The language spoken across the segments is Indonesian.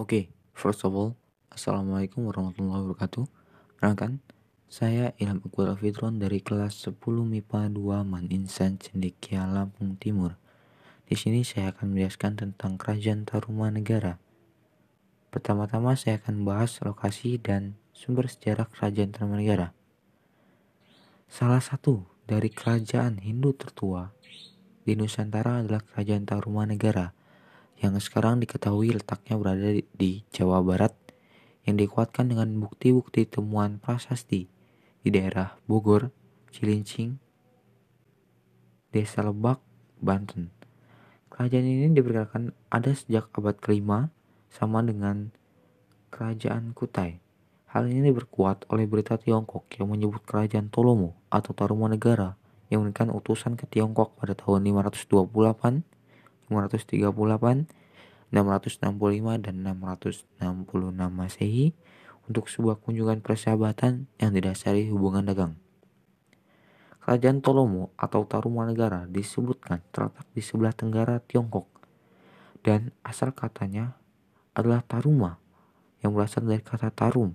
Oke, first of all, Assalamualaikum warahmatullahi wabarakatuh. Perkenalkan, saya Ilham Iqbal Fitron dari kelas 10 MIPA 2 Man Insan Cendekia Lampung Timur. Di sini saya akan menjelaskan tentang Kerajaan Tarumanegara. Pertama-tama saya akan bahas lokasi dan sumber sejarah Kerajaan Tarumanegara. Salah satu dari kerajaan Hindu tertua di Nusantara adalah Kerajaan Tarumanegara yang sekarang diketahui letaknya berada di Jawa Barat yang dikuatkan dengan bukti-bukti temuan prasasti di daerah Bogor, Cilincing, Desa Lebak, Banten. Kerajaan ini diperkirakan ada sejak abad kelima sama dengan Kerajaan Kutai. Hal ini diperkuat oleh berita Tiongkok yang menyebut Kerajaan Tolomo atau Tarumanegara yang mengirimkan utusan ke Tiongkok pada tahun 528 538, 665, dan 666 Masehi untuk sebuah kunjungan persahabatan yang didasari hubungan dagang. Kerajaan Tolomo atau Tarumanegara disebutkan terletak di sebelah tenggara Tiongkok dan asal katanya adalah Taruma yang berasal dari kata Tarum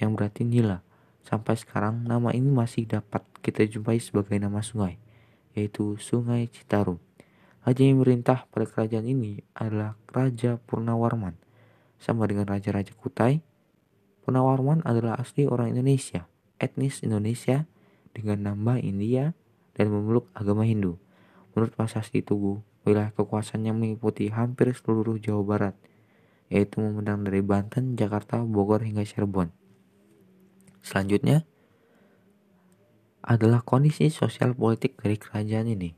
yang berarti nila. Sampai sekarang nama ini masih dapat kita jumpai sebagai nama sungai, yaitu Sungai Citarum. Raja yang merintah pada kerajaan ini adalah Raja Purnawarman. Sama dengan Raja-Raja Kutai, Purnawarman adalah asli orang Indonesia, etnis Indonesia dengan nama India dan memeluk agama Hindu. Menurut Prasasti Tugu, wilayah kekuasaannya meliputi hampir seluruh Jawa Barat, yaitu memandang dari Banten, Jakarta, Bogor hingga Cirebon. Selanjutnya adalah kondisi sosial politik dari kerajaan ini.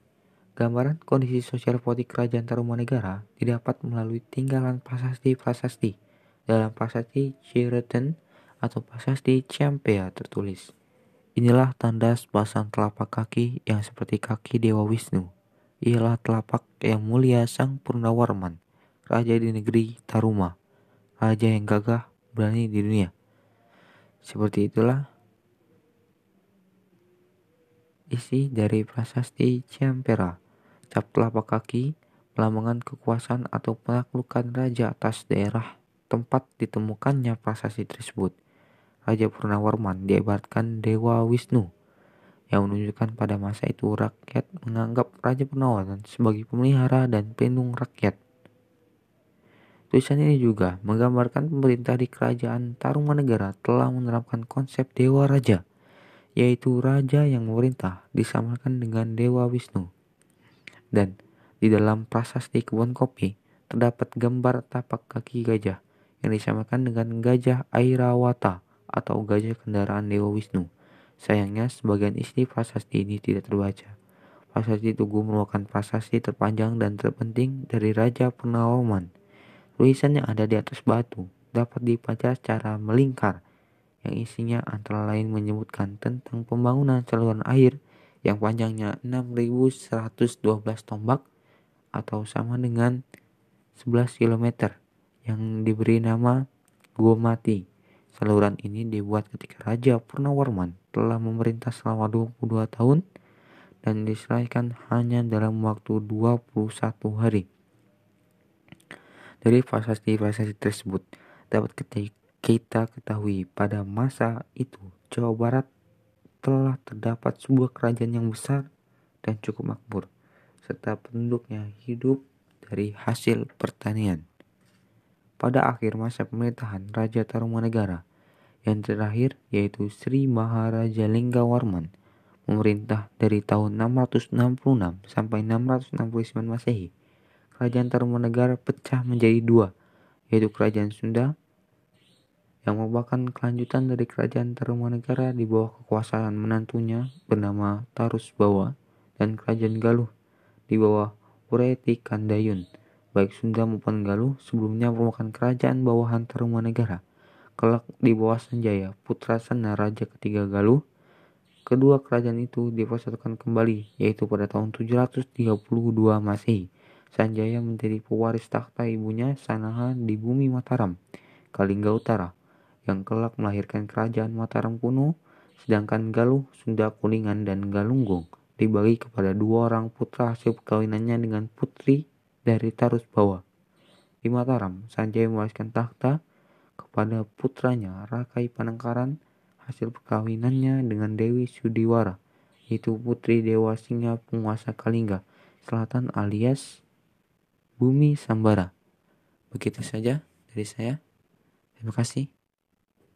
Gambaran kondisi sosial politik kerajaan Tarumanegara didapat melalui tinggalan prasasti-prasasti dalam prasasti Cireton atau prasasti Ciampea tertulis. Inilah tanda sepasang telapak kaki yang seperti kaki Dewa Wisnu. Ialah telapak yang mulia Sang Purnawarman, raja di negeri Taruma, raja yang gagah berani di dunia. Seperti itulah dari prasasti Ciampera cap telapak kaki, melambangkan kekuasaan atau penaklukan raja atas daerah tempat ditemukannya prasasti tersebut. Raja Purnawarman diibaratkan Dewa Wisnu yang menunjukkan pada masa itu rakyat menganggap Raja Purnawarman sebagai pemelihara dan pelindung rakyat. Tulisan ini juga menggambarkan pemerintah di kerajaan Tarumanegara telah menerapkan konsep Dewa Raja, yaitu raja yang memerintah disamakan dengan Dewa Wisnu. Dan di dalam prasasti kebun kopi terdapat gambar tapak kaki gajah yang disamakan dengan gajah Airawata atau gajah kendaraan Dewa Wisnu. Sayangnya sebagian isi prasasti ini tidak terbaca. Prasasti Tugu merupakan prasasti terpanjang dan terpenting dari Raja Purnawarman. Tulisannya ada di atas batu, dapat dibaca secara melingkar, yang isinya antara lain menyebutkan tentang pembangunan saluran air yang panjangnya 6112 tombak atau sama dengan 11 km yang diberi nama Gua Mati. Saluran ini dibuat ketika Raja Purnawarman telah memerintah selama 22 tahun dan diselesaikan hanya dalam waktu 21 hari. Dari prasasti-prasasti tersebut dapat kita ketahui pada masa itu Jawa Barat telah terdapat sebuah kerajaan yang besar dan cukup makmur, serta penduduknya hidup dari hasil pertanian. Pada akhir masa pemerintahan Raja Tarumanegara, yang terakhir yaitu Sri Maharaja Linggawarman, memerintah dari tahun 666 sampai 669 Masehi. Kerajaan Tarumanegara pecah menjadi dua, yaitu Kerajaan Sunda yang merupakan kelanjutan dari kerajaan Tarumanegara di bawah kekuasaan menantunya bernama Tarus Bawa dan kerajaan Galuh di bawah Ureti Kandayun. Baik Sunda maupun Galuh sebelumnya merupakan kerajaan bawahan Tarumanegara. Kelak di bawah Sanjaya, putra Sana Raja ketiga Galuh, kedua kerajaan itu dipersatukan kembali, yaitu pada tahun 732 Masehi. Sanjaya menjadi pewaris takhta ibunya Sanaha di bumi Mataram, Kalingga Utara yang kelak melahirkan kerajaan Mataram kuno, sedangkan Galuh, Sunda Kuningan, dan Galunggung dibagi kepada dua orang putra hasil perkawinannya dengan putri dari Tarus Bawa. Di Mataram, Sanjaya mewariskan tahta kepada putranya Rakai Panangkaran hasil perkawinannya dengan Dewi Sudiwara, yaitu putri Dewa Singa penguasa Kalingga Selatan alias Bumi Sambara. Begitu saja dari saya. Terima kasih.